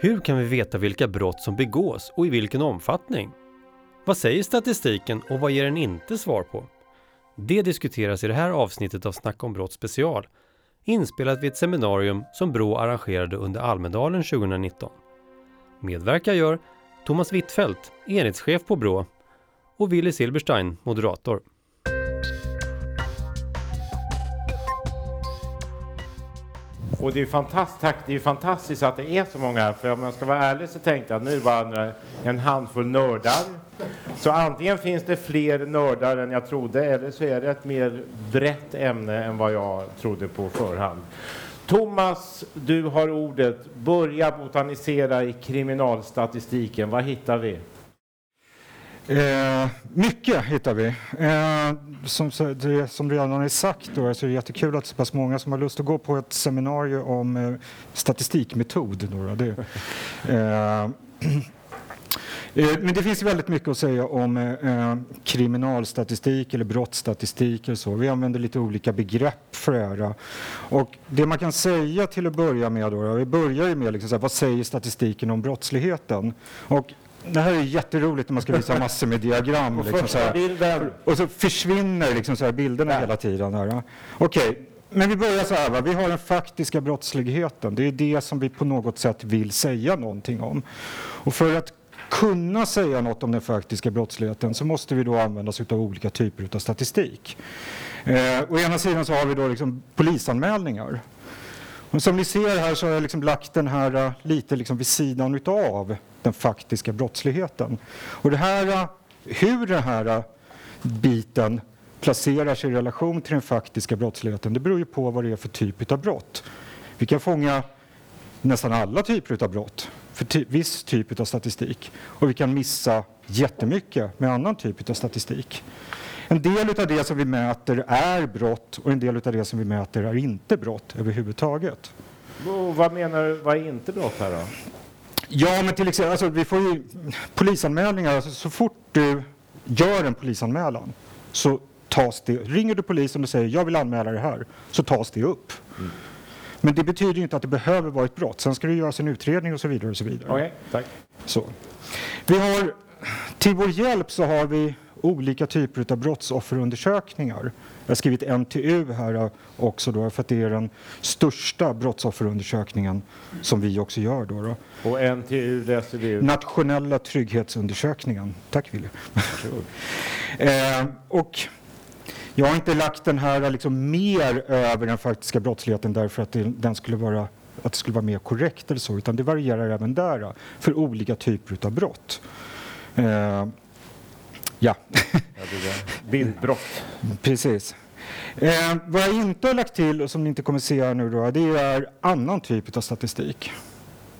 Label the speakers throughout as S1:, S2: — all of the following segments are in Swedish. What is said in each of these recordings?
S1: Hur kan vi veta vilka brott som begås och i vilken omfattning? Vad säger statistiken och vad ger den inte svar på? Det diskuteras i det här avsnittet av Snacka om brott special, inspelat vid ett seminarium som Brå arrangerade under Almedalen 2019. Medverkar gör Thomas Wittfeldt, enhetschef på Brå, och Willy Silberstein, moderator.
S2: Och det är, fantastiskt, det är fantastiskt att det är så många här, för om jag ska vara ärlig så tänkte jag att nu är det bara en handfull nördar. Så antingen finns det fler nördar än jag trodde, eller så är det ett mer brett ämne än vad jag trodde på förhand. Thomas, du har ordet. Börja botanisera i kriminalstatistiken. Vad hittar vi?
S3: Eh, mycket hittar vi. Eh, som, det, som redan är sagt då, så är det jättekul att så pass många som har lust att gå på ett seminarium om eh, statistikmetod. Då, det, eh, eh, men det finns väldigt mycket att säga om eh, eh, kriminalstatistik eller brottsstatistik. Och så. Vi använder lite olika begrepp för det här. Och det man kan säga till att börja med, då, vi börjar med liksom, så här, vad säger statistiken om brottsligheten? Och det här är jätteroligt när man ska visa massor med diagram. Liksom, så här. Och så försvinner liksom så här bilderna ja. hela tiden. Okej, okay. men vi börjar så här. Va? Vi har den faktiska brottsligheten. Det är det som vi på något sätt vill säga någonting om. Och för att kunna säga något om den faktiska brottsligheten så måste vi då använda oss av olika typer av statistik. Eh, å ena sidan så har vi då liksom polisanmälningar. Och som ni ser här så har jag liksom lagt den här eh, lite liksom vid sidan utav den faktiska brottsligheten. Och det här, eh, hur den här eh, biten placerar sig i relation till den faktiska brottsligheten det beror ju på vad det är för typ av brott. Vi kan fånga nästan alla typer av brott för ty viss typ av statistik och vi kan missa jättemycket med annan typ av statistik. En del av det som vi mäter är brott och en del av det som vi mäter är inte brott överhuvudtaget.
S2: Och vad menar du, vad är inte brott här då?
S3: Ja, men till exempel, alltså, vi får ju polisanmälningar. Alltså, så fort du gör en polisanmälan så tas det, ringer du polisen och säger jag vill anmäla det här, så tas det upp. Mm. Men det betyder inte att det behöver vara ett brott. Sen ska det göras en utredning och så vidare. och så vidare.
S2: Okej, okay, tack.
S3: Så. Vi har, till vår hjälp så har vi olika typer av brottsofferundersökningar. Jag har skrivit NTU här också då, för att det är den största brottsofferundersökningen som vi också gör. Då, då.
S2: Och NTU läser du?
S3: Nationella trygghetsundersökningen. Tack Wille. eh, och jag har inte lagt den här liksom mer över den faktiska brottsligheten därför att det, den skulle vara att det skulle vara mer korrekt eller så, utan det varierar även där för olika typer av brott. Eh, Ja.
S2: Bildbrott.
S3: Precis. Eh, vad jag inte har lagt till och som ni inte kommer se här nu då, det är annan typ av statistik.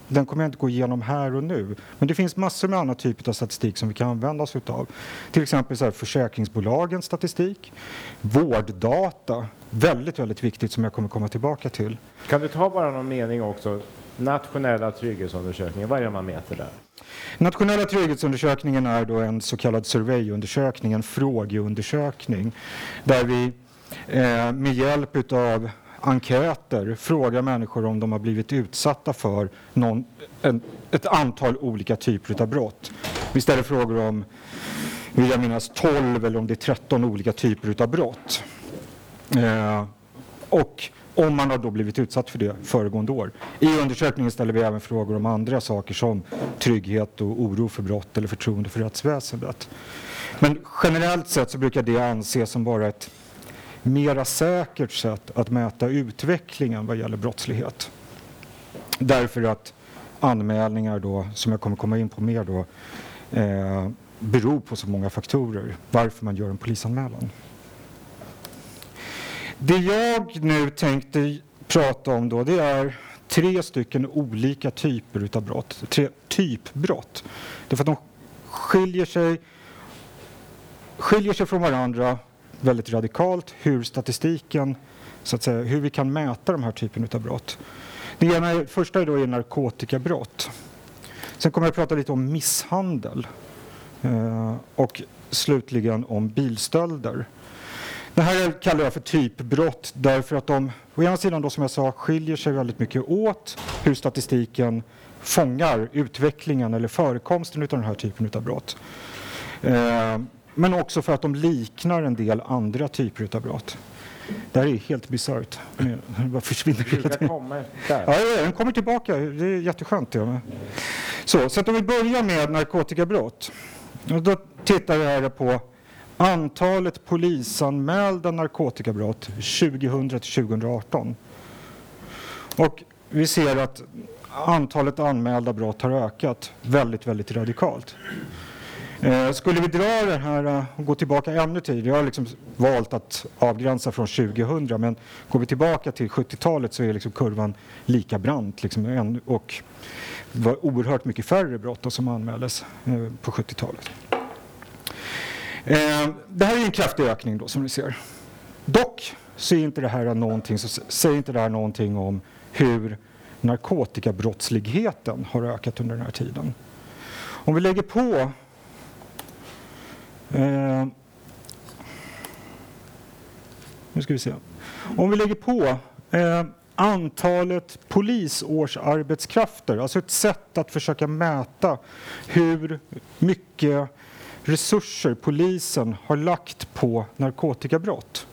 S3: Den kommer jag inte gå igenom här och nu. Men det finns massor med annan typ av statistik som vi kan använda oss utav. Till exempel så här, försäkringsbolagens statistik, vårddata, väldigt, väldigt viktigt som jag kommer komma tillbaka till.
S2: Kan du ta bara någon mening också? Nationella trygghetsundersökningen, vad är det man mäter där?
S3: Nationella trygghetsundersökningen är då en så kallad surveyundersökning, en frågeundersökning där vi eh, med hjälp av enkäter frågar människor om de har blivit utsatta för någon, en, ett antal olika typer av brott. Vi ställer frågor om, vill jag minnas, 12 eller om det är 13 olika typer av brott. Eh, och om man har då blivit utsatt för det föregående år. I undersökningen ställer vi även frågor om andra saker som trygghet och oro för brott eller förtroende för rättsväsendet. Men generellt sett så brukar det anses som bara ett mera säkert sätt att mäta utvecklingen vad gäller brottslighet. Därför att anmälningar då, som jag kommer komma in på mer då, eh, beror på så många faktorer varför man gör en polisanmälan. Det jag nu tänkte prata om då, det är tre stycken olika typer av brott. Tre typbrott. Därför att de skiljer sig, skiljer sig från varandra väldigt radikalt hur statistiken, så att säga, hur vi kan mäta de här typen av brott. Det ena, första är då är narkotikabrott. Sen kommer jag att prata lite om misshandel eh, och slutligen om bilstölder. Det här kallar jag för typbrott därför att de, å ena sidan då som jag sa, skiljer sig väldigt mycket åt hur statistiken fångar utvecklingen eller förekomsten av den här typen av brott. Eh, men också för att de liknar en del andra typer av brott. Det här är helt bisarrt. Bara försvinner hela tiden.
S2: Kommer där.
S3: Ja, den kommer tillbaka. Det är jätteskönt. Ja. Så, så att om vi börjar med narkotikabrott. Då tittar vi här på antalet polisanmälda narkotikabrott 2000 till 2018. Och vi ser att antalet anmälda brott har ökat väldigt, väldigt radikalt. Eh, skulle vi dra det här eh, och gå tillbaka ännu tidigare, jag har liksom valt att avgränsa från 2000, men går vi tillbaka till 70-talet så är liksom kurvan lika brant. Liksom, och det var oerhört mycket färre brott som anmäldes eh, på 70-talet. Eh, det här är en kraftig ökning då som ni ser. Dock så inte det här någonting, så säger inte det här någonting om hur narkotikabrottsligheten har ökat under den här tiden. Om vi lägger på eh, nu ska vi se. Om vi lägger på eh, antalet polisårsarbetskrafter, alltså ett sätt att försöka mäta hur mycket resurser polisen har lagt på narkotikabrott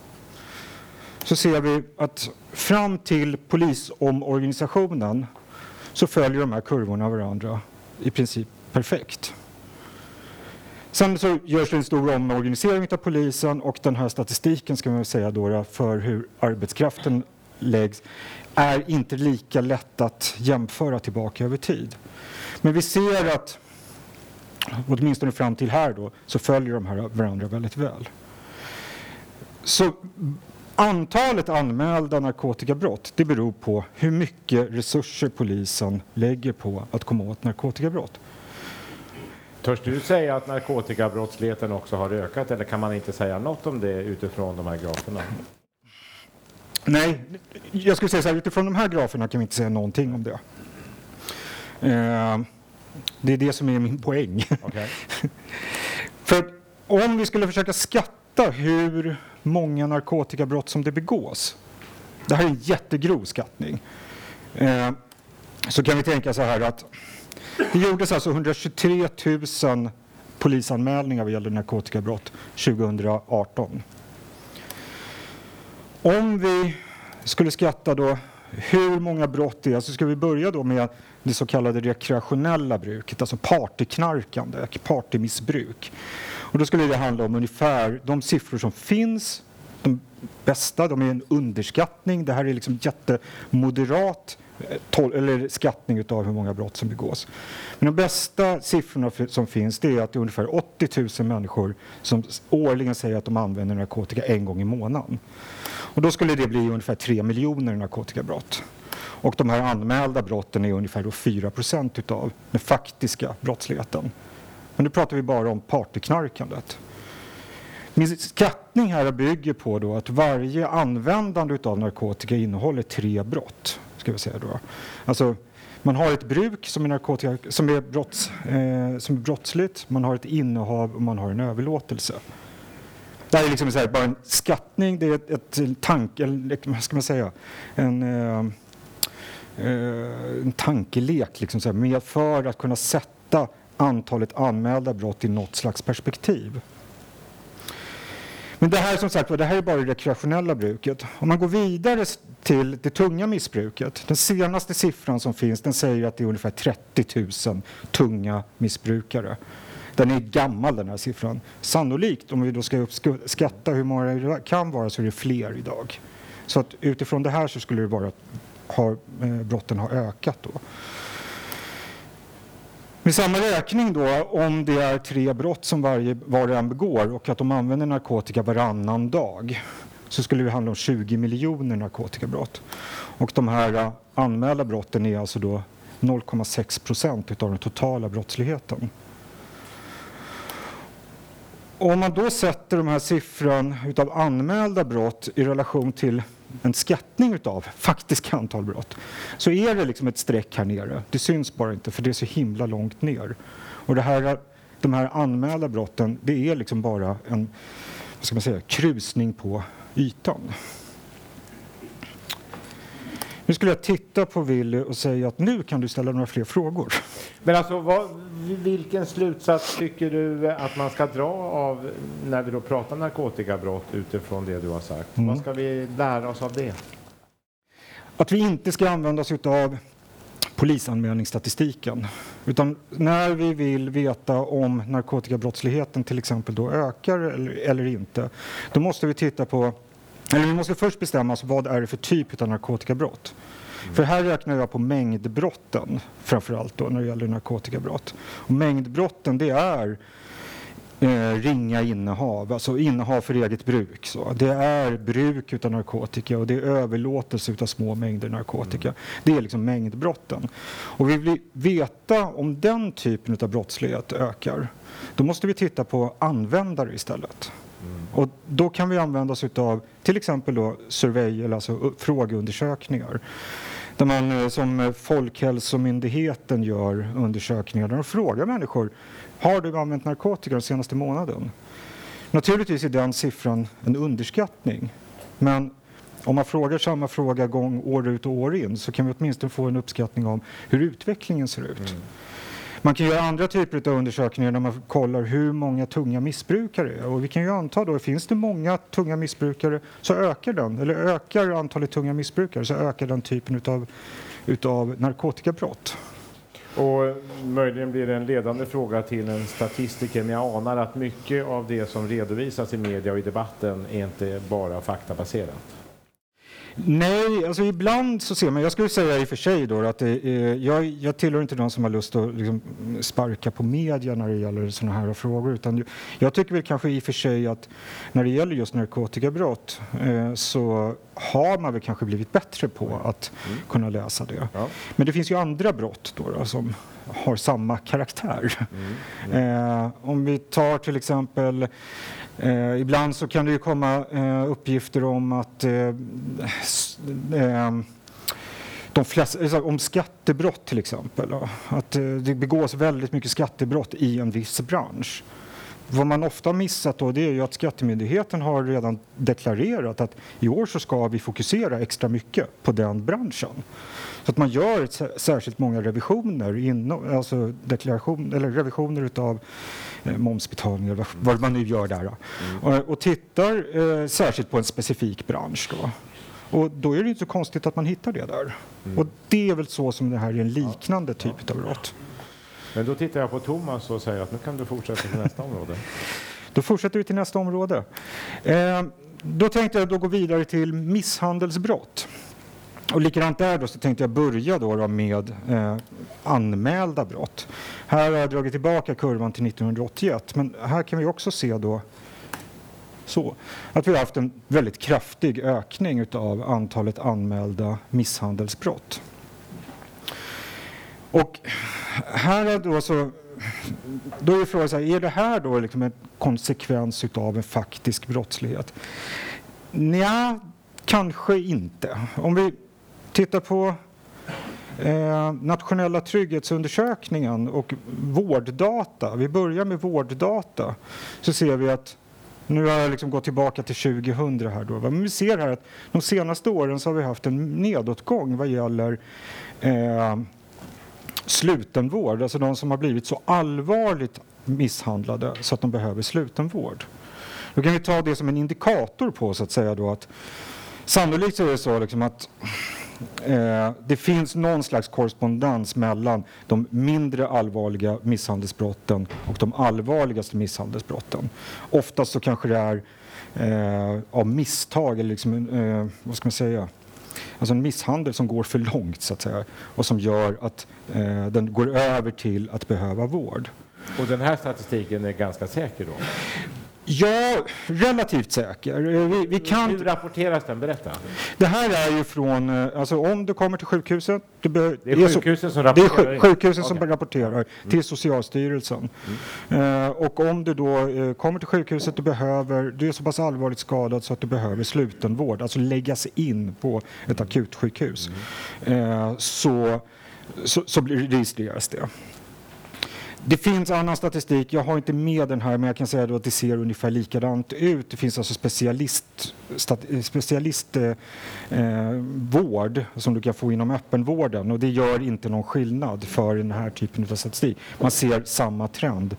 S3: så ser vi att fram till polisomorganisationen så följer de här kurvorna varandra i princip perfekt. Sen så görs det en stor omorganisering av polisen och den här statistiken ska man säga då för hur arbetskraften läggs är inte lika lätt att jämföra tillbaka över tid. Men vi ser att åtminstone fram till här då så följer de här varandra väldigt väl. Så antalet anmälda narkotikabrott det beror på hur mycket resurser polisen lägger på att komma åt narkotikabrott.
S2: Törs du säga att narkotikabrottsligheten också har ökat eller kan man inte säga något om det utifrån de här graferna?
S3: Nej, jag skulle säga så här, utifrån de här graferna kan vi inte säga någonting om det. Eh, det är det som är min poäng.
S2: Okej.
S3: För om vi skulle försöka skatta hur många narkotikabrott som det begås, det här är en jättegrov skattning, eh, så kan vi tänka så här att det gjordes alltså 123 000 polisanmälningar vad gäller narkotikabrott 2018. Om vi skulle skatta då hur många brott det är så ska vi börja då med det så kallade rekreationella bruket, alltså partyknarkande, partymissbruk. Och då skulle det handla om ungefär de siffror som finns, de bästa, de är en underskattning. Det här är liksom jättemoderat eh, eller skattning av hur många brott som begås. Men de bästa siffrorna som finns det är att det är ungefär 80 000 människor som årligen säger att de använder narkotika en gång i månaden. Och då skulle det bli ungefär 3 miljoner narkotikabrott. Och de här anmälda brotten är ungefär då 4 procent utav den faktiska brottsligheten. Men nu pratar vi bara om partyknarkandet. Min skattning här bygger på då att varje användande av narkotika innehåller tre brott. Ska vi säga då. Alltså, man har ett bruk som är, narkotika, som, är brotts, eh, som är brottsligt, man har ett innehav och man har en överlåtelse. Det här är liksom så här, bara en skattning, det är ett, ett tanke, eller vad ska man säga, en, eh, Eh, en tankelek liksom så här, med för att kunna sätta antalet anmälda brott i något slags perspektiv. Men det här som sagt det här är bara det rekreationella bruket. Om man går vidare till det tunga missbruket. Den senaste siffran som finns den säger att det är ungefär 30 000 tunga missbrukare. Den är gammal den här siffran. Sannolikt, om vi då ska uppskatta hur många det kan vara, så är det fler idag. Så att utifrån det här så skulle det vara har, eh, brotten har ökat då. Med samma räkning då, om det är tre brott som varje, var och en begår och att de använder narkotika varannan dag så skulle det handla om 20 miljoner narkotikabrott. Och de här eh, anmälda brotten är alltså då 0,6 procent utav den totala brottsligheten. Om man då sätter de här siffran utav anmälda brott i relation till en skattning utav faktiska antal brott så är det liksom ett streck här nere. Det syns bara inte för det är så himla långt ner. Och det här, de här anmälda brotten det är liksom bara en, vad vad ska man säga, krusning på ytan. Nu skulle jag titta på Willy och säga att nu kan du ställa några fler frågor.
S2: Men alltså, vad, vilken slutsats tycker du att man ska dra av när vi då pratar narkotikabrott utifrån det du har sagt?
S3: Mm.
S2: Vad ska vi lära oss av det?
S3: Att vi inte ska använda oss av polisanmälningsstatistiken. Utan när vi vill veta om narkotikabrottsligheten till exempel då ökar eller, eller inte, då måste vi titta på eller vi måste först bestämma oss vad är det för typ av narkotikabrott. För här räknar jag på mängdbrotten framför allt då när det gäller narkotikabrott. Och mängdbrotten det är eh, ringa innehav, alltså innehav för eget bruk. Så. Det är bruk utav narkotika och det är överlåtelse utav små mängder narkotika. Det är liksom mängdbrotten. Och vill vi veta om den typen av brottslighet ökar, då måste vi titta på användare istället. Mm. Och då kan vi använda oss av till exempel då survey, eller alltså frågeundersökningar. Där man eh, som Folkhälsomyndigheten gör undersökningar där de frågar människor Har du använt narkotika den senaste månaden? Naturligtvis är den siffran en underskattning. Men om man frågar samma fråga gång år ut och år in så kan vi åtminstone få en uppskattning om hur utvecklingen ser ut. Mm. Man kan göra andra typer av undersökningar där man kollar hur många tunga missbrukare det är. Och vi kan ju anta då, finns det många tunga missbrukare så ökar den, eller ökar antalet tunga missbrukare så ökar den typen utav, utav narkotikabrott.
S2: Och möjligen blir det en ledande fråga till en statistiker, men jag anar att mycket av det som redovisas i media och i debatten är inte bara faktabaserat.
S3: Nej, alltså ibland så ser man, jag skulle säga i och för sig då att det, är- jag, jag tillhör inte de som har lust att liksom sparka på media när det gäller sådana här frågor utan jag tycker väl kanske i och för sig att när det gäller just narkotikabrott eh, så har man väl kanske blivit bättre på att kunna läsa det.
S2: Ja.
S3: Men det finns ju andra brott då, då som har samma karaktär. Eh, om vi tar till exempel Eh, ibland så kan det ju komma eh, uppgifter om att eh, ehm, de flesta, eh, om skattebrott till exempel. Att eh, det begås väldigt mycket skattebrott i en viss bransch. Vad man ofta missat då, det är ju att Skattemyndigheten har redan deklarerat att i år så ska vi fokusera extra mycket på den branschen. Så att man gör särskilt många revisioner, inom, alltså deklaration, eller revisioner utav eh, momsbetalningar, vad, man nu gör där. då. Och, och tittar eh, särskilt på en specifik bransch. Då. Och då är det inte så konstigt att man hittar det där. Och det är väl så som det här är en liknande typ av brott.
S2: Men då tittar jag på Thomas och säger att nu kan du fortsätta till nästa område.
S3: Då fortsätter vi till nästa område. Eh, då tänkte jag då gå vidare till misshandelsbrott. Och likadant där då så tänkte jag börja då, då med eh, anmälda brott. Här har jag dragit tillbaka kurvan till 1981 men här kan vi också se då så att vi har haft en väldigt kraftig ökning av antalet anmälda misshandelsbrott. Och här är då så då är frågan så här, är det här då liksom en konsekvens utav en faktisk brottslighet? Nja, kanske inte. Om vi tittar på eh, nationella trygghetsundersökningen och vårddata. Vi börjar med vårddata. Så ser vi att nu har jag liksom gått tillbaka till 2000 här då. Men vi ser här att de senaste åren så har vi haft en nedåtgång vad gäller eh, slutenvård, alltså de som har blivit så allvarligt misshandlade så att de behöver slutenvård. Då kan vi ta det som en indikator på så att säga då att sannolikt så är det så liksom att eh, det finns någon slags korrespondens mellan de mindre allvarliga misshandelsbrotten och de allvarligaste misshandelsbrotten. Oftast så kanske det är eh, av misstag eller liksom, eh, vad ska man säga, Alltså en misshandel som går för långt så att säga och som gör att eh, den går över till att behöva vård.
S2: Och den här statistiken är ganska säker då?
S3: Ja, relativt säker. Eh, Vi, vi
S2: Hur
S3: kan,
S2: rapporteras den? Berätta.
S3: det här är ju från, eh, alltså om du kommer till sjukhuset. Du be,
S2: Det är sjukhusen som
S3: Det är
S2: rapporterar
S3: sjuk-
S2: in.
S3: sjukhusen som
S2: Okej. Mm.
S3: rapporterar till Socialstyrelsen. Eh, och om du då eh, kommer till sjukhuset, du, behöver, du är så pass allvarligt skadad så att du behöver slutenvård, alltså läggas in på ett akutsjukhus,
S2: Mm.
S3: eh, så, så, så registreras det. Det finns annan statistik, jag har inte med den här men jag kan säga då att det ser ungefär likadant ut. Det finns alltså specialist, eh, specialistvård eh, eh som du kan få inom öppenvården och det gör inte någon skillnad för den här typen av statistik. Man ser samma trend.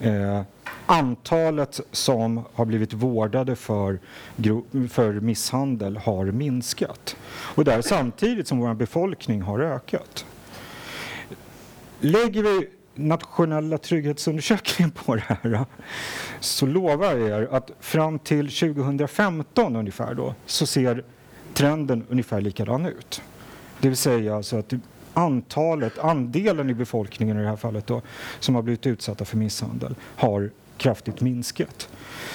S3: Eh, antalet som har blivit vårdade för, för misshandel har minskat. Och det är samtidigt som vår befolkning har ökat. Lägger vi nationella trygghetsundersökningen på det här så lovar jag er att fram till 2015 ungefär då så ser trenden ungefär likadan ut. Det vill säga alltså att antalet, andelen i befolkningen i det här fallet då, som har blivit utsatta för misshandel har kraftigt minskat.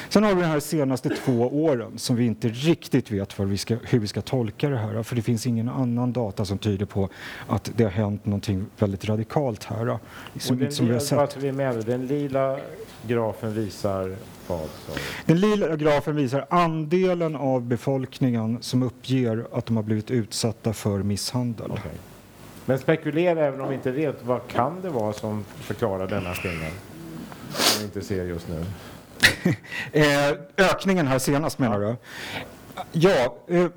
S3: Sen har vi de här senaste två åren som vi inte riktigt vet vi ska, hur vi ska tolka det här. För det finns ingen annan data som tyder på att det har hänt någonting väldigt radikalt här.
S2: Som, den, som vi har sett. Vi med, den lila grafen visar vad?
S3: Den lila grafen visar andelen av befolkningen som uppger att de har blivit utsatta för misshandel. Okay.
S2: Men spekulera, även om vi inte vet, vad kan det vara som förklarar denna skillnad? Som vi inte ser just nu.
S3: Eh, ökningen här senast menar du? Ja, eh,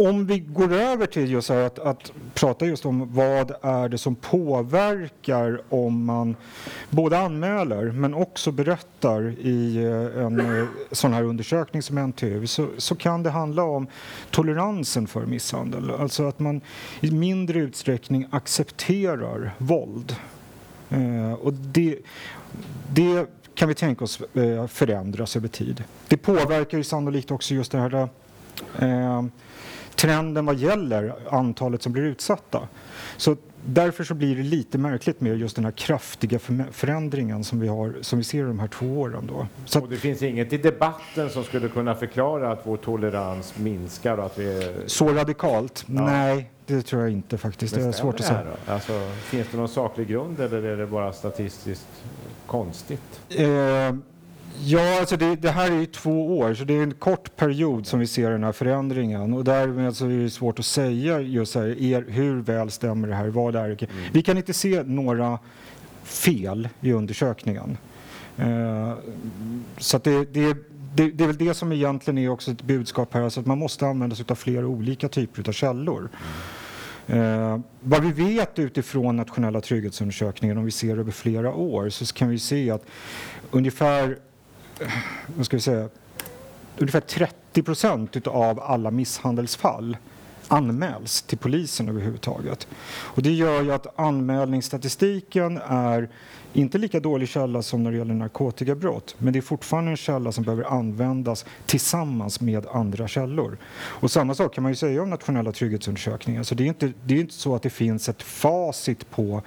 S3: om vi går över till just att, att prata just om vad är det som påverkar om man både anmäler men också berättar i eh, en eh, sån här undersökning som NTU så, så kan det handla om toleransen för misshandel. Alltså att man i mindre utsträckning accepterar våld. Eh, och det, det kan vi tänka oss eh, förändras över tid. Det påverkar ju sannolikt också just det här eh, trenden vad gäller antalet som blir utsatta. Så därför så blir det lite märkligt med just den här kraftiga förändringen som vi, har, som vi ser de här två åren. Då.
S2: Så och det finns inget i debatten som skulle kunna förklara att vår tolerans minskar? Och att vi är...
S3: Så radikalt? Ja. Nej, det tror jag inte faktiskt. Men det är svårt att säga.
S2: Alltså, finns det någon saklig grund eller är det bara statistiskt konstigt? Eh,
S3: ja, alltså det, det, här är två år, så det är en kort period som vi ser den här förändringen. Och därmed så är det svårt att säga just här, er, hur väl stämmer det här, vad är det? Mm. Vi kan inte se några fel i undersökningen. Eh, så det, det, det, det, är väl det som egentligen är också ett budskap här, alltså att man måste använda sig av flera olika typer av källor. Eh, vad vi vet utifrån nationella trygghetsundersökningen, om vi ser över flera år, så kan vi se att ungefär, vad ska vi säga, ungefär 30 procent av alla misshandelsfall anmäls till polisen överhuvudtaget. Och det gör ju att anmälningsstatistiken är inte lika dålig källa som när det gäller narkotikabrott, men det är fortfarande en källa som behöver användas tillsammans med andra källor. Och samma sak kan man ju säga om nationella trygghetsundersökningar. Så det är inte, det är inte så att det finns ett facit på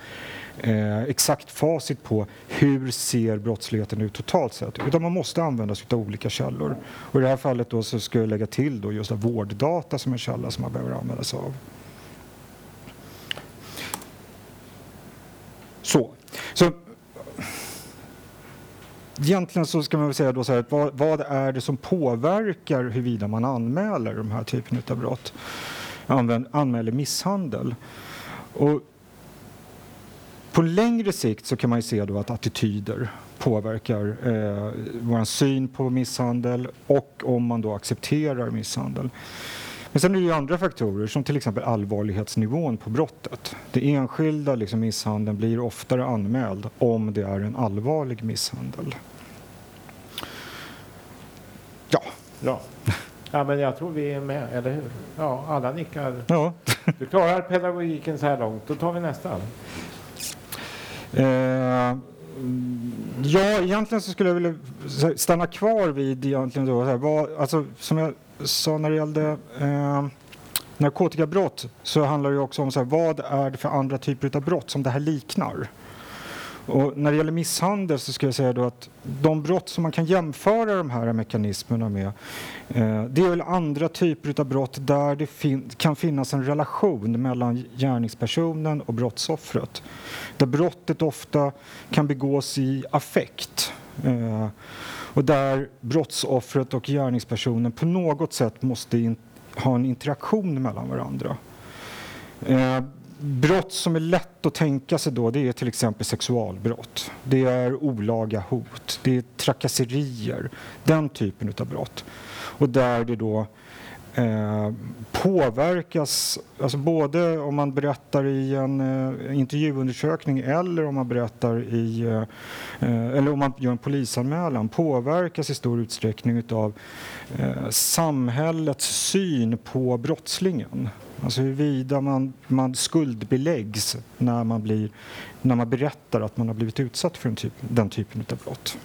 S3: eh, exakt facit på hur ser brottsligheten ut totalt sett, utan man måste använda sig av olika källor. Och I det här fallet då så ska jag lägga till då just vårddata som en källa som man behöver använda sig av. Så. så Egentligen så ska man väl säga då så här, vad, vad, är det som påverkar huruvida man anmäler de här typen av brott? Använd, anmäler misshandel. Och på längre sikt så kan man ju se då att attityder påverkar eh, vår syn på misshandel och om man då accepterar misshandel. Men sen är det ju andra faktorer som till exempel allvarlighetsnivån på brottet. Det enskilda liksom, misshandeln blir oftare anmäld om det är en allvarlig misshandel. Ja.
S2: ja. Ja, men jag tror vi är med, eller hur? Ja, alla nickar. Ja. Du klarar pedagogiken så här långt. Då tar vi nästa.
S3: Eh, ja, egentligen så skulle jag vilja stanna kvar vid egentligen då, här, vad, alltså, som jag sa när det gällde eh, narkotikabrott så handlar det också om så här, vad är det för andra typer av brott som det här liknar. Och när det gäller misshandel så skulle jag säga då att de brott som man kan jämföra de här mekanismerna med eh, det är väl andra typer av brott där det fin kan finnas en relation mellan gärningspersonen och brottsoffret. Där brottet ofta kan begås i affekt. Eh, och där brottsoffret och gärningspersonen på något sätt måste ha en interaktion mellan varandra. Eh, brott som är lätt att tänka sig då, det är till exempel sexualbrott. Det är olaga hot, det är trakasserier, den typen av brott. Och där det då eh, påverkas, alltså både om man berättar i en eh, intervjuundersökning eller om man berättar i, eh, eh eller om man gör en polisanmälan, påverkas i stor utsträckning av eh, samhällets syn på brottslingen. Alltså huruvida man, man skuldbeläggs när man, blir, när man berättar att man har blivit utsatt för typ, den typen av brott.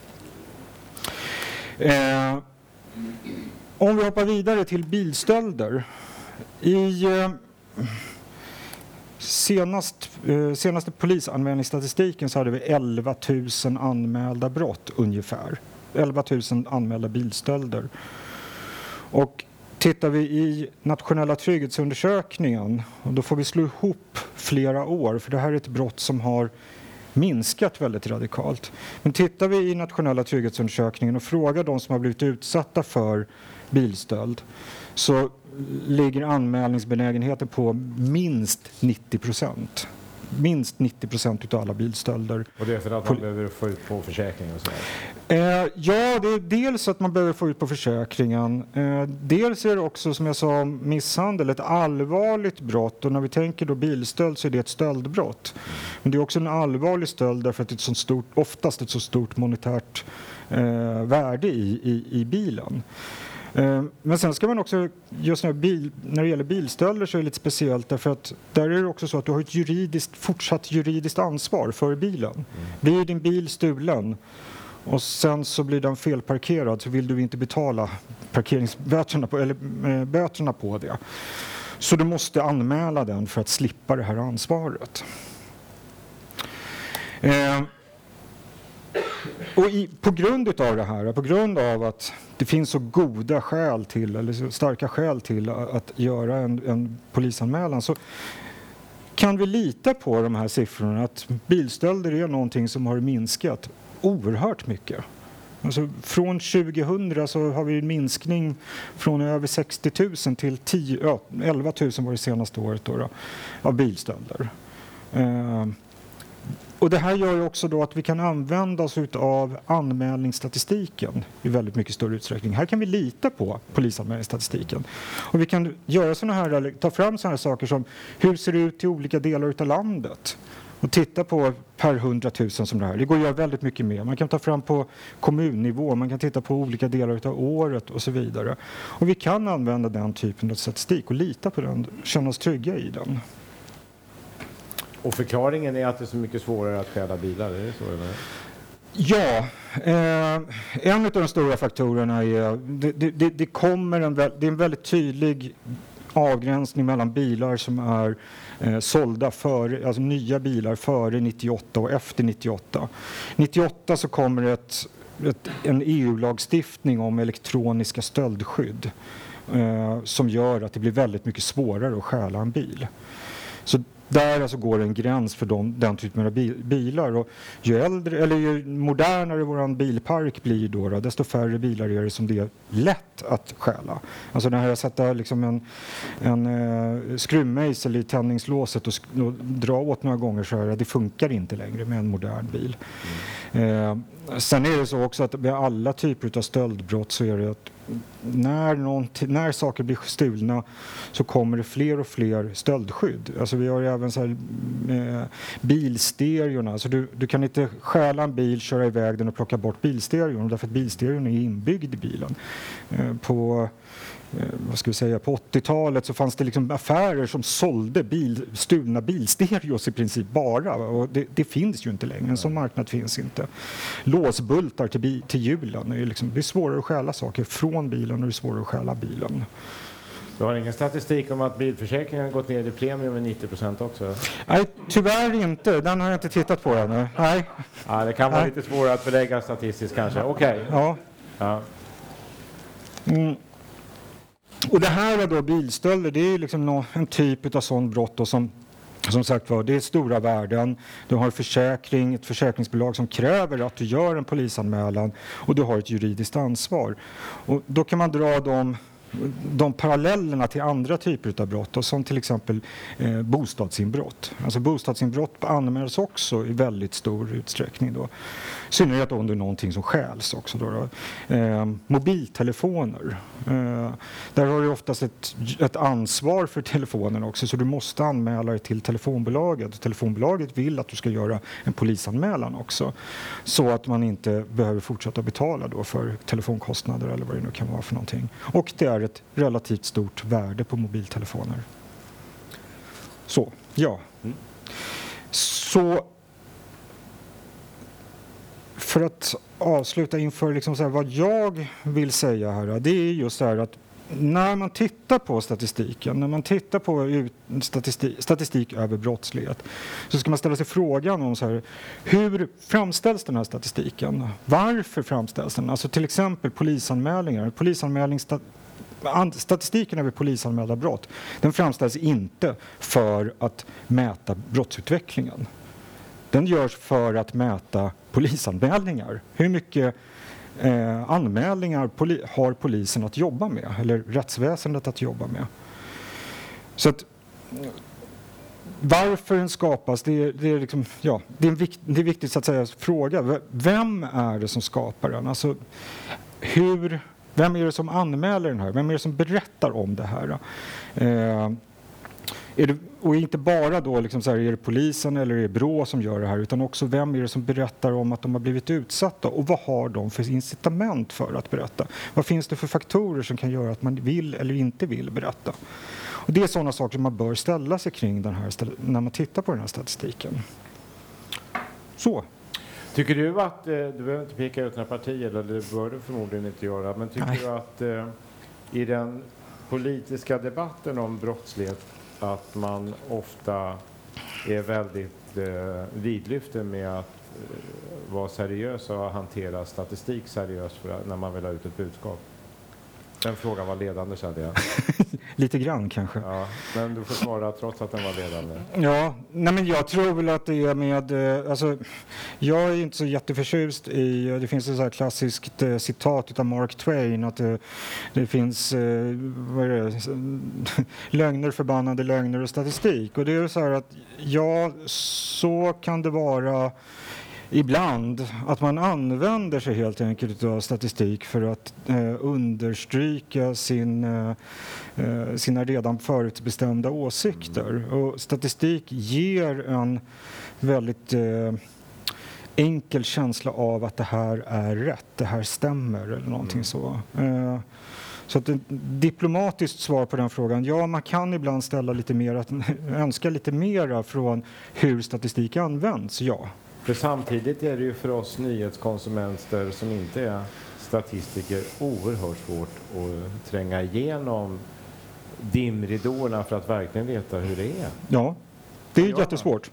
S3: Eh, om vi hoppar vidare till bilstölder. I eh, senast, eh, senaste polisanmälningsstatistiken så hade vi 11 000 anmälda brott ungefär. 11 000 anmälda bilstölder. Och tittar vi i nationella trygghetsundersökningen, och då får vi slå ihop flera år, för det här är ett brott som har minskat väldigt radikalt. Men tittar vi i nationella trygghetsundersökningen och frågar de som har blivit utsatta för bilstöld så ligger anmälningsbenägenheten på minst 90 procent. Minst 90 procent av alla bilstölder.
S2: Och det är för att man behöver få ut på försäkringen? Och
S3: eh, ja, det är dels att man behöver få ut på försäkringen. Eh, dels är det också, som jag sa, misshandel, ett allvarligt brott. Och när vi tänker då bilstöld så är det ett stöldbrott. Men det är också en allvarlig stöld därför att det är ett så stort, oftast ett så stort monetärt eh, värde i, i, i bilen. Eh, men sen ska man också, just när, bil, när det gäller bilstölder så är det lite speciellt därför att där är det också så att du har ett juridiskt, fortsatt juridiskt ansvar för bilen. Mm. Blir din bil stulen och sen så blir den felparkerad så vill du inte betala parkeringsböterna på, eller, äh, böterna på det. Så du måste anmäla den för att slippa det här ansvaret. Eh, och i, på grund av det här, på grund av att det finns så goda skäl till, eller så starka skäl till att göra en, en polisanmälan så kan vi lita på de här siffrorna att bilstölder är någonting som har minskat oerhört mycket. Alltså från 2000 så har vi en minskning från över 60 000 till 10, ja, 11 000 var det senaste året då, då av bilstölder. Eh, och det här gör ju också då att vi kan använda oss av anmälningsstatistiken i väldigt mycket större utsträckning. Här kan vi lita på polisanmälningsstatistiken. Och vi kan göra såna här, ta fram sådana här saker som hur ser det ut i olika delar av landet? och titta på per hundratusen som det här. Det går att göra väldigt mycket mer. Man kan ta fram på kommunnivå, man kan titta på olika delar av året och så vidare. Och vi kan använda den typen av statistik och lita på den, känna oss trygga i den.
S2: Och förklaringen är att det är så mycket svårare att stjäla bilar? Är det så? Eller?
S3: Ja, eh, en av de stora faktorerna är det, det, det kommer en, det är en väldigt tydlig avgränsning mellan bilar som är eh, sålda för, alltså nya bilar före 98 och efter 98. 98 så kommer ett, ett en EU-lagstiftning om elektroniska stöldskydd eh, som gör att det blir väldigt mycket svårare att stjäla en bil. Så där alltså går en gräns för de, den typen av bilar. Och ju, äldre, eller ju modernare vår bilpark blir då, då, desto färre bilar är det som det är lätt att stjäla. Alltså när jag sätter liksom en, en uh, skruvmejsel i tändningslåset och, och dra åt några gånger så här, det funkar inte längre med en modern bil. Mm. Uh, sen är det så också att med alla typer av stöldbrott så är det att när, när saker blir stulna så kommer det fler och fler stöldskydd. Alltså vi har även så här, eh, bilstereorna. Alltså du, du kan inte stjäla en bil, köra iväg den och plocka bort bilstereon därför att bilstereon är inbyggd i bilen. Eh, på vad ska vi säga, på 80-talet så fanns det liksom affärer som sålde bil, stulna bilstereos i princip bara. Och det, det, finns ju inte längre, en sån marknad finns inte. Låsbultar till, bi, till hjulen, är liksom, det är svårare att stjäla saker från bilen och det är svårare att stjäla bilen.
S2: Du har ingen statistik om att bilförsäkringen har gått ner i premie med 90 procent också?
S3: Nej, tyvärr inte. Den har jag inte tittat på ännu. Nej.
S2: Ja, det kan vara Nej. lite svårare att belägga statistiskt kanske. Okej. Okay.
S3: Ja. ja. Mm. Och det här är då bilstölder, det är liksom en typ av sån brott som som sagt var, det är stora värden. Du har försäkring, ett försäkringsbolag som kräver att du gör en polisanmälan och du har ett juridiskt ansvar. Och då kan man dra de de parallellerna till andra typer av brott, då, som till exempel eh, bostadsinbrott. Alltså bostadsinbrott anmäls också i väldigt stor utsträckning. Då. I synnerhet om det är någonting som stjäls också. Då, då. Eh, mobiltelefoner. Eh, där har du oftast ett, ett ansvar för telefonen också så du måste anmäla dig till telefonbolaget. Telefonbolaget vill att du ska göra en polisanmälan också så att man inte behöver fortsätta betala då för telefonkostnader eller vad det nu kan vara för någonting. Och det är ett relativt stort värde på mobiltelefoner. Så, ja. Mm. Så för att avsluta inför liksom så här, vad jag vill säga här, det är just det här att när man tittar på statistiken, när man tittar på statistik, statistik, över brottslighet så ska man ställa sig frågan om så här, hur framställs den här statistiken? Varför framställs den? Alltså till exempel polisanmälningar. Polisanmälningsstat statistiken över polisanmälda brott den framställs inte för att mäta brottsutvecklingen. Den görs för att mäta polisanmälningar. Hur mycket eh, anmälningar poli har polisen att jobba med, eller rättsväsendet att jobba med? Så att, varför den skapas, det är, det är, liksom, ja, det är, vikt, det är viktigt att säga fråga. Vem är det som skapar den? Alltså, hur, vem är det som anmäler den här? Vem är det som berättar om det här? Eh, det, och inte bara då liksom så här, är det polisen eller är det Brå som gör det här utan också vem är det som berättar om att de har blivit utsatta och vad har de för incitament för att berätta? Vad finns det för faktorer som kan göra att man vill eller inte vill berätta? Och det är sådana saker som man bör ställa sig kring den här, när man tittar på den här statistiken. Så.
S2: Tycker du att, eh, du behöver inte peka ut några partier, eller det bör du förmodligen inte göra, men tycker Nej. du att eh, i den politiska debatten om brottslighet att man ofta är väldigt eh, vidlyften med att vara seriös och hantera statistik seriöst när man vill ha ut ett budskap. Den frågan var ledande kände jag.
S3: Lite grann kanske.
S2: Ja, men du får svara trots att den var ledande.
S3: Ja, nej men jag tror väl att det är med, eh, alltså, jag är inte så jätteförtjust i, det finns ett så här klassiskt eh, citat av Mark Twain att det, det finns, eh, vad är det, lögner, förbannade lögner och statistik. Och det är så här att ja, så kan det vara ibland att man använder sig helt enkelt av statistik för att eh, understryka sin, eh, eh, sina redan förutbestämda åsikter. Och statistik ger en väldigt eh, enkel känsla av att det här är rätt, det här stämmer eller någonting mm. så. Eh, så ett diplomatiskt svar på den frågan, ja man kan ibland ställa lite mer, önska lite mera från hur statistik används, ja.
S2: För samtidigt är det ju för oss nyhetskonsumenter som inte är statistiker oerhört svårt att tränga igenom dimridåerna för att verkligen veta hur det är.
S3: Ja, det är jättesvårt.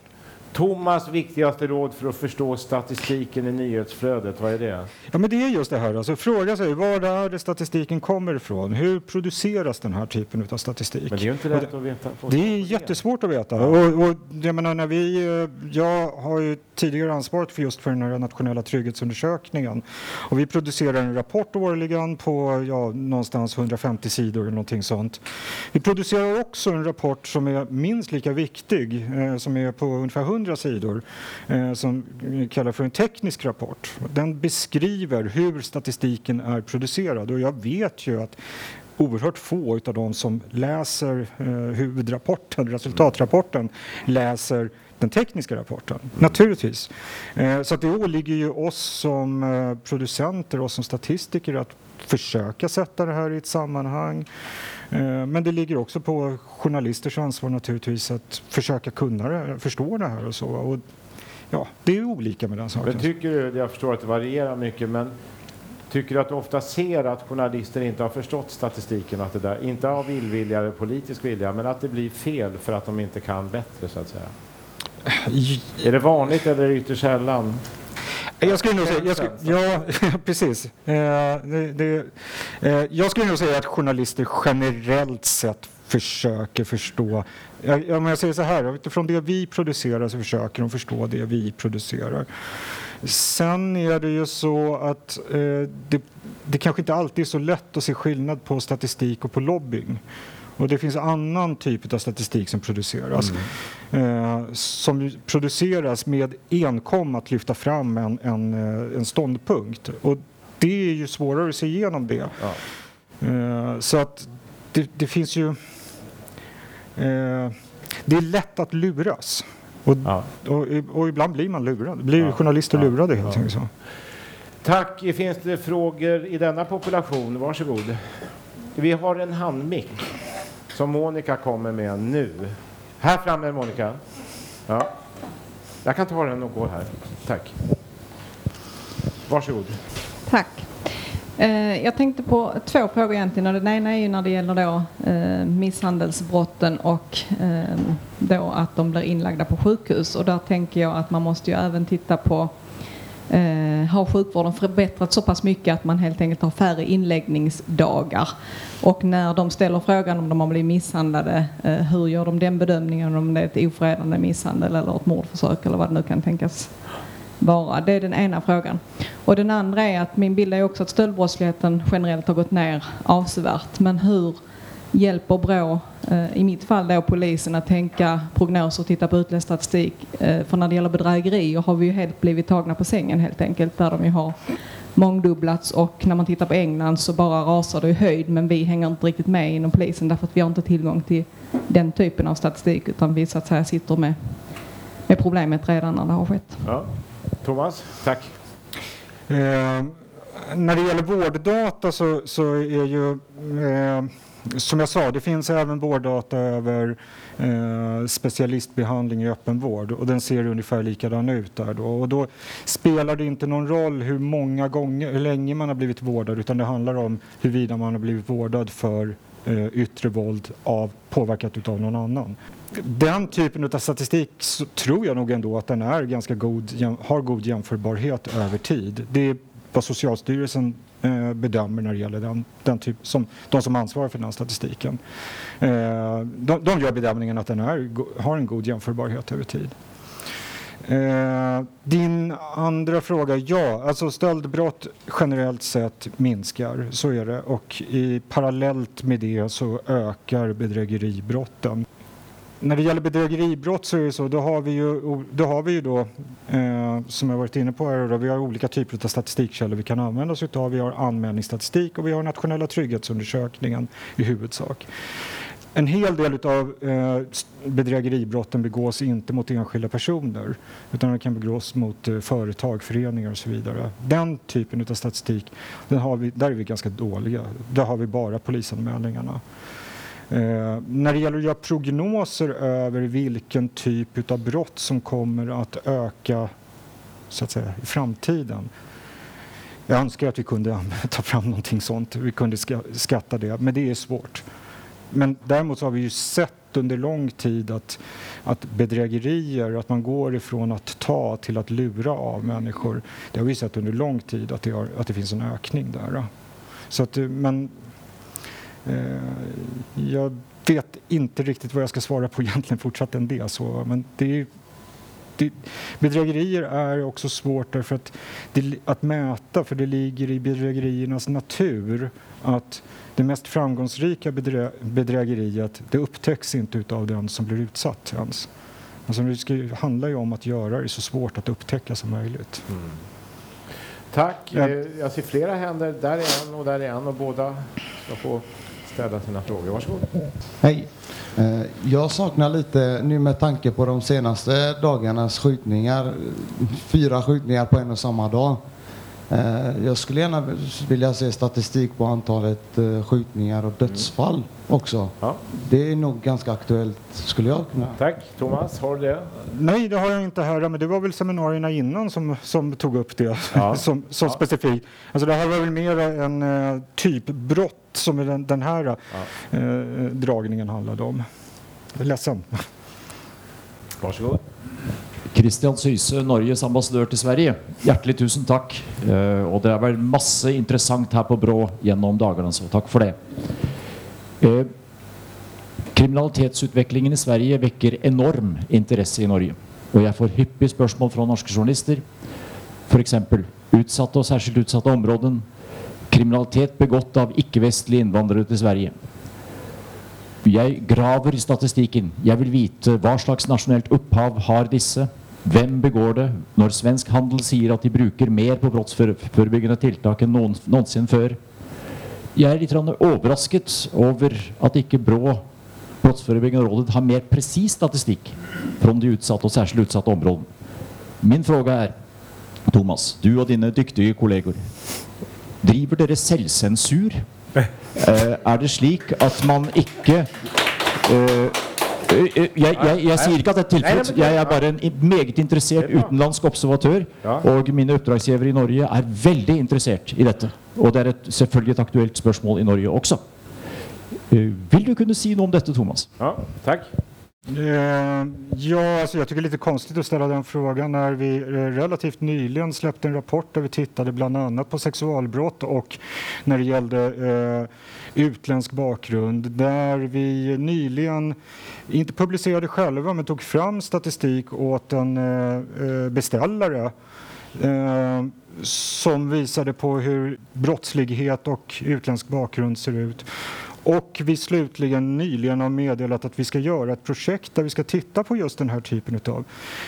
S2: Thomas viktigaste råd för att förstå statistiken i nyhetsflödet, vad är det?
S3: Ja, men det är just det här, alltså fråga sig var är det statistiken kommer ifrån? Hur produceras den här typen av statistik?
S2: Men det är ju inte lätt att veta.
S3: Det är jättesvårt att veta. Ja. Och, och jag menar, när vi, eh, jag har ju tidigare ansvaret för just för den här nationella trygghetsundersökningen och vi producerar en rapport årligen på ja, någonstans 150 sidor eller någonting sånt. Vi producerar också en rapport som är minst lika viktig, eh, som är på ungefär 100 200 sidor eh, som vi kallar för en teknisk rapport. Den beskriver hur statistiken är producerad och jag vet ju att oerhört få av de som läser eh, huvudrapporten, resultatrapporten, läser den tekniska rapporten, naturligtvis. Eh, så det åligger ju oss som eh, producenter och som statistiker att försöka sätta det här i ett sammanhang. Eh, men det ligger också på journalisters ansvar naturligtvis att försöka kunna det, förstå det här och så. Och ja, det är olika med den saken.
S2: Men tycker du, jag förstår att det varierar mycket, men tycker du att du ofta ser att journalister inte har förstått statistiken, att det där, inte av illvilja eller politisk vilja, men att det blir fel för att de inte kan bättre så att säga? Är det vanligt eller ytterst sällan?
S3: Jag skulle nog säga, jag skulle, ja, precis. Eh, det, det, eh, jag skulle nog säga att journalister generellt sett försöker förstå. Om jag säger så här, utifrån det vi producerar så försöker de förstå det vi producerar. Sen är det ju så att eh, det, det kanske inte alltid är så lätt att se skillnad på statistik och på lobbying. Och det finns annan typ av statistik som produceras. Mm. Eh, som produceras med enkom att lyfta fram en, en, eh, en ståndpunkt. Och det är ju svårare att se igenom det. Ja. Eh, så att det, det finns ju... Eh, det är lätt att luras. Och, ja. och, och, ibland blir man lurad. Blir ja. journalister lurade helt enkelt.
S2: Tack. Finns det frågor i denna population? Varsågod. Vi har en handmick som Monica kommer med nu. Här framme Monica. Ja. Jag kan ta den och gå här. Tack. Varsågod.
S4: Tack. Eh, jag tänkte på två frågor egentligen. Den ena är ju när det gäller då eh, misshandelsbrotten och eh, då att de blir inlagda på sjukhus. Och där tänker jag att man måste ju även titta på eh, har sjukvården förbättrats så pass mycket att man helt enkelt har färre inläggningsdagar. Och när de ställer frågan om de har blivit misshandlade, eh, hur gör de den bedömningen om det är ett ofredande misshandel eller ett mordförsök eller vad det nu kan tänkas vara. Det är den ena frågan. Och den andra är att min bild är också att stöldbrottsligheten generellt har gått ner avsevärt. Men hur hjälper Brå, eh, i mitt fall då polisen, att tänka prognoser och titta på utläst statistik. Eh, för när det gäller bedrägerier har vi ju helt blivit tagna på sängen helt enkelt, där de ju har mångdubblats och när man tittar på England så bara rasar det i höjd men vi hänger inte riktigt med inom polisen därför att vi har inte tillgång till den typen av statistik utan vi så att säga sitter med, med problemet redan när det har skett.
S2: Ja. Thomas, tack.
S3: Eh, när det gäller vårddata så, så är ju eh, som jag sa, det finns även vårddata över eh, specialistbehandling i öppenvård och den ser ungefär likadan ut där då. Och då spelar det inte någon roll hur många gånger, hur länge man har blivit vårdad utan det handlar om huruvida man har blivit vårdad för eh, yttre våld av, påverkat av någon annan. Den typen av statistik så tror jag nog ändå att den är ganska god, har god jämförbarhet över tid. Det är vad Socialstyrelsen Eh, bedömer när det gäller den, den typ, som, de som ansvarar för den statistiken. Eh, de, de gör bedömningen att den är, har en god jämförbarhet över tid. Eh, din andra fråga, ja, alltså stöldbrott generellt sett minskar, så är det. Och i, parallellt med det så ökar bedrägeribrotten när det gäller bedrägeribrott så är det så, då har vi ju, då har vi ju då, eh, som jag varit inne på här, då, vi har olika typer av statistikkällor vi kan använda oss utav. Vi har anmälningsstatistik och vi har nationella trygghetsundersökningen i huvudsak. En hel del av eh, bedrägeribrotten begås inte mot enskilda personer utan de kan begås mot eh, företag, föreningar och så vidare. Den typen av statistik, den har vi, där är vi ganska dåliga. Där har vi bara polisanmälningarna. Eh, när det gäller att göra prognoser över vilken typ av brott som kommer att öka så att säga, i framtiden. Jag önskar att vi kunde ta fram någonting sånt, vi kunde skatta det, men det är svårt. Men däremot har vi ju sett under lång tid att, att bedrägerier, att man går ifrån att ta till att lura av människor, det har vi sett under lång tid att det, har, att det finns en ökning där. Så att, eh, men jag vet inte riktigt vad jag ska svara på egentligen fortsatt än det. Så, men det är, det, bedrägerier är också svårt därför att, det, att mäta för det ligger i bedrägeriernas natur att det mest framgångsrika bedrä, bedrägeriet det upptäcks inte av den som blir utsatt ens. Alltså det ska, handlar ju om att göra det så svårt att upptäcka som möjligt. Mm.
S2: Tack. Eh, jag ser flera händer. Där är en och där är en och båda ska få ställa sina frågor. Varsågod.
S5: Hej. Eh, jag saknar lite, nu med tanke på de senaste dagarnas skjutningar, fyra skjutningar på en och samma dag. Eh, jag skulle gärna vilja se statistik på antalet eh, skjutningar och dödsfall mm också. Ja. Det är nog ganska aktuellt, skulle jag kunna.
S2: Tack. Thomas, har du det?
S3: Nej, det har jag inte här, men det var väl seminarierna innan som, som tog upp det ja. som, som ja. specifikt. Alltså det här var väl mer en uh, typbrott som den, den här ja. uh, dragningen handlade om. Är ledsen.
S2: Varsågod.
S6: Christian Syse, Norges ambassadør til Sverige. Hjertelig tusen takk. Uh, og det er vel masse interessant her på Brå gjennom dagene, så takk for det. Eh, kriminalitetsutvecklingen i Sverige väcker enorm intresse i Norge. och jag får hyppig spörsmål från norska journalister. för exempel utsatta och särskilt utsatta områden, kriminalitet begått av icke-västliga invandrare till Sverige. Jag graver i statistiken. Jag vill veta vad slags nationellt upphav har disse. Vem begår det? När Svensk Handel säger att de brukar mer på brottsförebyggande tilltag än någonsin förr før. Jeg er litt grann overrasket over at ikke BRÅ, Brottsförebyggande rådet, har mer presis statistikk från de utsatte og særskilt utsatte områdene. Min fråga er, Thomas, du og dine dyktige kolleger, driver dere selvsensur? Eh, er det slik at man ikke eh, eh, jeg, jeg, jeg sier ikke at det er tilfellet. Jeg er bare en meget interessert utenlandsk observatør. Og mine oppdragsgivere i Norge er veldig interessert i dette. Og det er et, selvfølgelig et aktuelt spørsmål i Norge også. Eh, Vil du kunne si noe om dette, Thomas?
S2: Ja, tack.
S3: Eh, ja, alltså jag tycker det är lite konstigt att ställa den frågan när vi eh, relativt nyligen släppte en rapport där vi tittade bland annat på sexualbrott och när det gällde eh, utländsk bakgrund där vi nyligen, inte publicerade själva, men tog fram statistik åt en eh, eh, beställare eh, som visade på hur brottslighet och utländsk bakgrund ser ut. Och vi slutligen nyligen har meddelat att vi ska göra ett projekt där vi ska titta på just den här typen utav.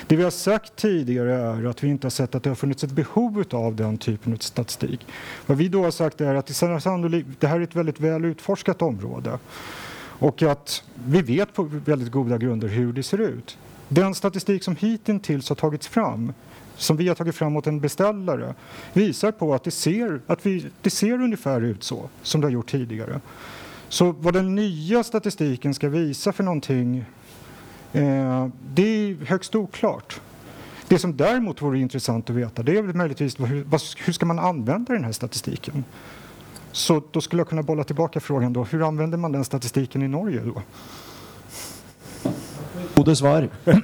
S3: Det vi har sagt tidigare är att vi inte har sett att det har funnits ett behov av den typen av statistik. Vad vi då har sagt är att det det här är ett väldigt väl utforskat område och att vi vet på väldigt goda grunder hur det ser ut. Den statistik som hittills har tagits fram som vi har tagit fram åt en beställare visar på att det ser, att vi, det ser ungefär ut så som det har gjort tidigare. Så vad den nya statistiken ska visa för någonting, eh, det är högst oklart. Det som däremot vore intressant att veta det är väl möjligtvis hur, hur ska man använda den här statistiken? Så då skulle jag kunna bolla tillbaka frågan då, hur använder man den statistiken i Norge då?
S6: Gode svar.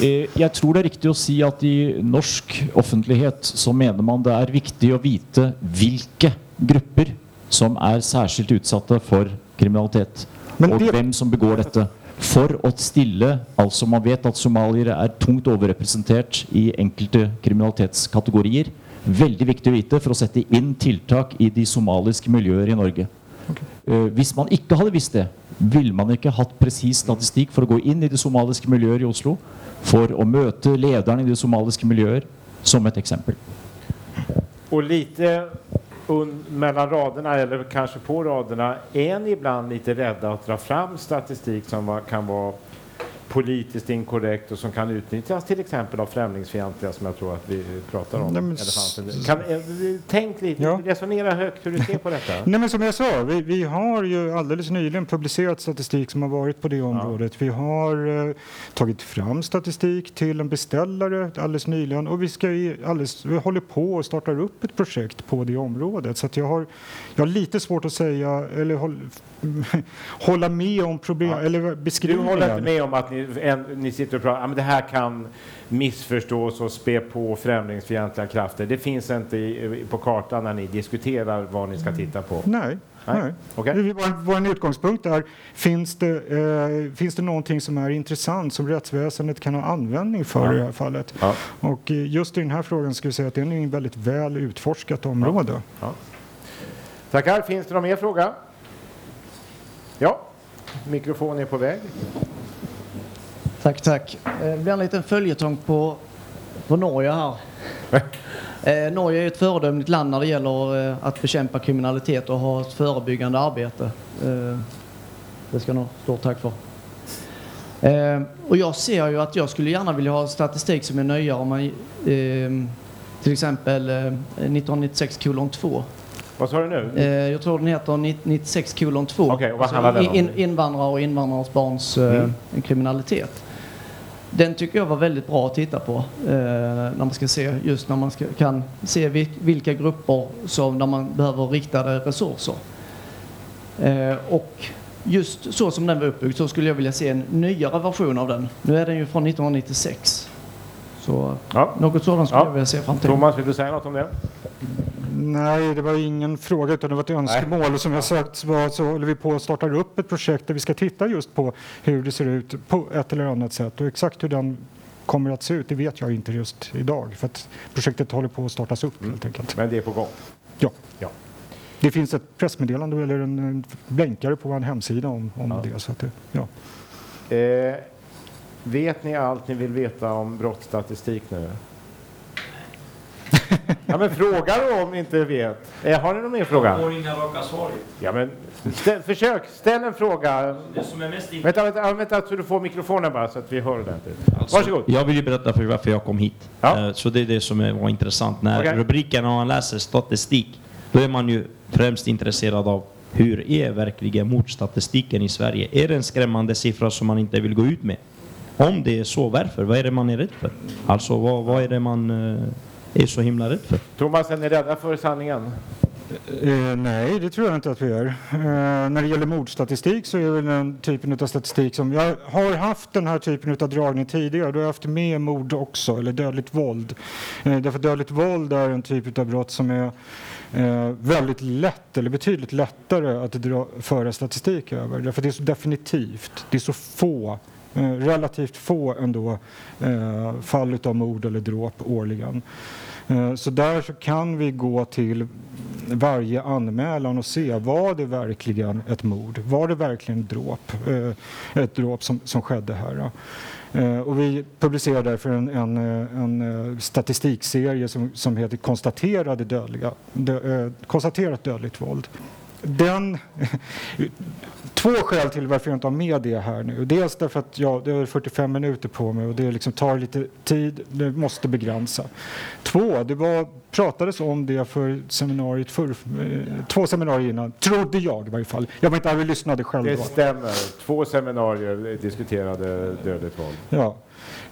S6: Eh, jag tror det är riktigt att säga att i norsk offentlighet så menar man det är viktigt att veta vilka grupper som er særskilt utsatte for kriminalitet,
S3: Men
S6: og
S3: det-
S6: hvem som begår dette. For å stille Altså, man vet at somaliere er tungt overrepresentert i enkelte kriminalitetskategorier. Veldig viktig å vite for å sette inn tiltak i de somaliske miljøer i Norge. Eh, hvis man ikke hadde visst det, ville man ikke hatt presis statistikk for å gå inn i de somaliske miljøer i Oslo, for å møte lederne i de somaliske miljøer, som et eksempel.
S2: Och lite un, mellan raderna, eller kanske på raderna, är ni ibland lite rädda att dra fram statistik som var, kan vara politiskt inkorrekt och som kan utnyttjas till exempel av främlingsfientliga som jag tror att vi pratar om.
S3: Nej, men.
S2: Kan, eh, tänk lite,
S3: Ja.
S2: resonera högt hur du ser på detta.
S3: Nej, men som jag sa, vi, vi har ju alldeles nyligen publicerat statistik som har varit på det området. Vi har eh, tagit fram statistik till en beställare alldeles nyligen och vi, ska alldeles, vi håller på och startar upp ett projekt på det området. Så jag, har, jag har lite svårt att säga eller håll, hålla med om problem,
S2: Ja.
S3: eller
S2: Du
S3: beskrivningen.
S2: håller inte med om att ni, en, ni sitter och pratar, ja, men det här kan missförstås och spä på främlingsfientliga krafter. Det finns inte i, på kartan när ni diskuterar vad ni ska titta på.
S3: Nej.
S2: Nej.
S3: Nej. Det- Vår, vår utgångspunkt är, finns det, eh, finns det någonting som är intressant som rättsväsendet kan ha användning för
S2: Ja.
S3: i det här fallet?
S2: Ja.
S3: Och eh, just i den här frågan skulle jag säga att det är ett väldigt väl utforskat område.
S2: Tackar. Finns det någon mer fråga? Ja, mikrofon är på väg.
S7: Tack, tack. Eh, Det blir en liten följetong på, på Norge här. Eh, Norge är ett föredömligt land när det gäller eh, att bekämpa kriminalitet och ha ett förebyggande arbete. Eh, det ska nog stort tack för. Eh, och jag ser ju att jag skulle gärna vilja ha statistik som är nöjare om man eh, till exempel eh, 1996 kolon 2.
S2: Vad sa du nu?
S7: Eh, jag tror den heter 96 kolon 2.
S2: Okej, och vad handlar om?
S7: in, invandrare och invandrarnas barns eh,
S2: Mm.
S7: kriminalitet. Den tycker jag var väldigt bra att titta på eh, när man ska se just när man ska, kan se vil, vilka grupper som där man behöver riktade resurser. Eh, och just så som den var uppbyggd så skulle jag vilja se en nyare version av den. Nu är den ju från 1996. Så
S2: Ja.
S7: något sådant skulle
S2: Ja.
S7: jag vilja se i framtiden.
S2: Thomas, vill du säga något om det?
S3: Nej, det var ingen fråga utan det var ett önskemål. Och som jag sagt var, så håller vi på att starta upp ett projekt där vi ska titta just på hur det ser ut på ett eller annat sätt och exakt hur den kommer att se ut, det vet jag inte just idag. För att projektet håller på att startas upp helt enkelt.
S2: Men det är på gång.
S3: Ja.
S2: Ja.
S3: Det finns ett pressmeddelande eller en, en blänkare på vår hemsida om, om
S2: Ja.
S3: det. Så att det ja.
S2: Eh, vet ni allt ni vill veta om brottsstatistik nu? ja, men fråga då om ni inte vet. Eh, har ni någon mer fråga?
S8: får inga raka svar.
S2: Ja, men ställ, försök, ställ en fråga.
S8: Det som är mest
S2: Vänta, vänta, vänta så du får mikrofonen bara så att vi hör ordentligt.
S8: Alltså,
S2: Varsågod.
S8: Jag vill ju berätta för varför jag kom hit.
S2: Ja.
S8: Eh, Så det är det som är- var intressant. När
S2: Okej.
S8: rubriken, när man läser statistik, då är man ju främst intresserad av hur är verkligen mordstatistiken i Sverige? Är det en skrämmande siffra som man inte vill gå ut med? Om det är så, varför? Vad är det man är rädd för? Alltså, vad, vad är det man eh, är så himla rädd för?
S2: Thomas, är ni rädda för sanningen?
S3: Eh, nej, det tror jag inte att vi är. Eh, när det gäller mordstatistik så är det den typen av statistik som... Jag har haft den här typen av dragning tidigare. Då har jag haft med mord också, eller dödligt våld. Eh, därför dödligt våld är en typ av brott som är eh, väldigt lätt, eller betydligt lättare att dra, föra statistik över. Därför det är så definitivt. Det är så få Eh, Eh, relativt få ändå eh, fall av mord eller dråp årligen. Eh, så där så kan vi gå till varje anmälan och se, var det verkligen ett mord? Var det verkligen ett dråp, eh, ett dråp som, som skedde här? Och vi publicerar därför en, en, en statistikserie som, som heter Konstaterade dödliga, dö, Konstaterat dödligt våld. Den, två skäl till varför jag inte har med det här nu. Dels därför att jag det har 45 minuter på mig och det liksom tar lite tid, det måste begränsa. Två, det var, pratades om det för seminariet för, eh, två seminarier innan, trodde jag i varje fall. Jag var inte här och lyssnade själv
S2: Det stämmer. Två seminarier diskuterade dödligt våld.
S3: Ja.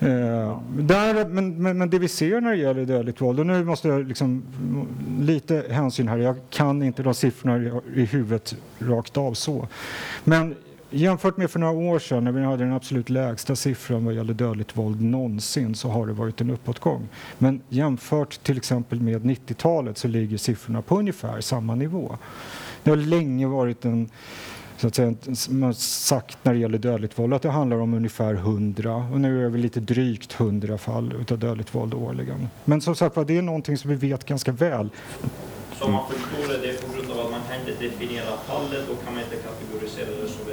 S3: Eh, där, men, men, men det vi ser när det gäller dödligt våld, och nu måste jag liksom lite hänsyn här, jag kan inte de siffrorna i, i huvudet rakt av så. Men jämfört med för några år sedan när vi hade den absolut lägsta siffran vad gäller dödligt våld någonsin så har det varit en uppåtgång. Men jämfört till exempel med 90-talet så ligger siffrorna på ungefär samma nivå. Det har länge varit en så att säga, man har sagt när det gäller dödligt våld att det handlar om ungefär 100 och nu är vi lite drygt 100 fall utav dödligt våld årligen. Men som sagt var, det är någonting som vi vet ganska väl.
S8: Som man förstår det, det är på grund av att man kan inte definiera fallet och kan man inte kategorisera det som. Så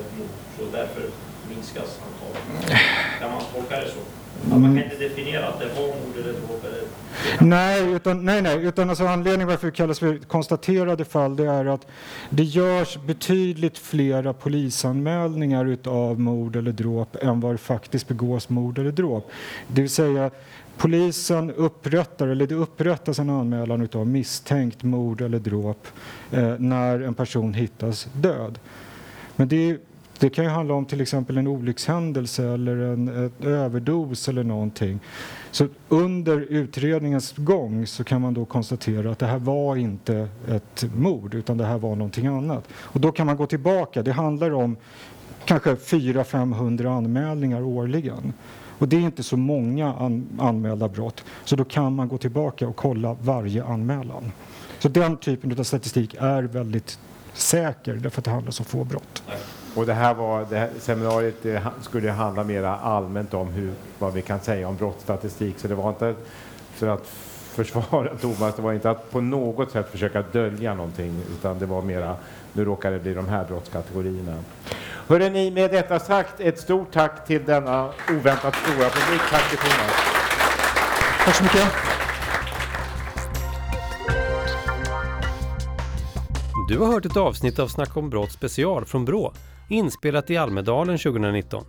S8: därför minskas antalet. Kan man tolka det så? Att man kan inte definiera att det var mord eller dråp eller...
S3: Nej, utan, nej, nej, utan alltså anledningen varför det kallas för konstaterade fall det är att det görs betydligt flera polisanmälningar utav mord eller dråp än vad det faktiskt begås mord eller dråp. Det vill säga polisen upprättar, eller det upprättas en anmälan utav misstänkt mord eller dråp eh, när en person hittas död. Men det, det kan ju handla om till exempel en olyckshändelse eller en ett överdos eller någonting. Så under utredningens gång så kan man då konstatera att det här var inte ett mord utan det här var någonting annat. Och då kan man gå tillbaka. Det handlar om kanske 400-500 anmälningar årligen. Och det är inte så många an anmälda brott. Så då kan man gå tillbaka och kolla varje anmälan. Så den typen av statistik är väldigt säker därför att det handlar om så få brott.
S2: Och det här var, det här seminariet det ha- skulle handla mer allmänt om hur, vad vi kan säga om brottsstatistik. Så det var inte för att försvara Thomas, det var inte att på något sätt försöka dölja någonting, utan det var mera, nu råkar det bli de här brottskategorierna. Hörrni, med detta sagt, ett stort tack till denna oväntat stora publik. Tack till Thomas.
S3: Tack så mycket.
S1: Du har hört ett avsnitt av Snack om brott special från Brå, inspelat i Almedalen 2019.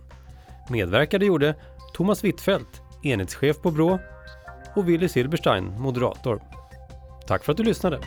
S1: Medverkade gjorde Thomas Wittfeldt, enhetschef på Brå, och Willy Silberstein, moderator. Tack för att du lyssnade!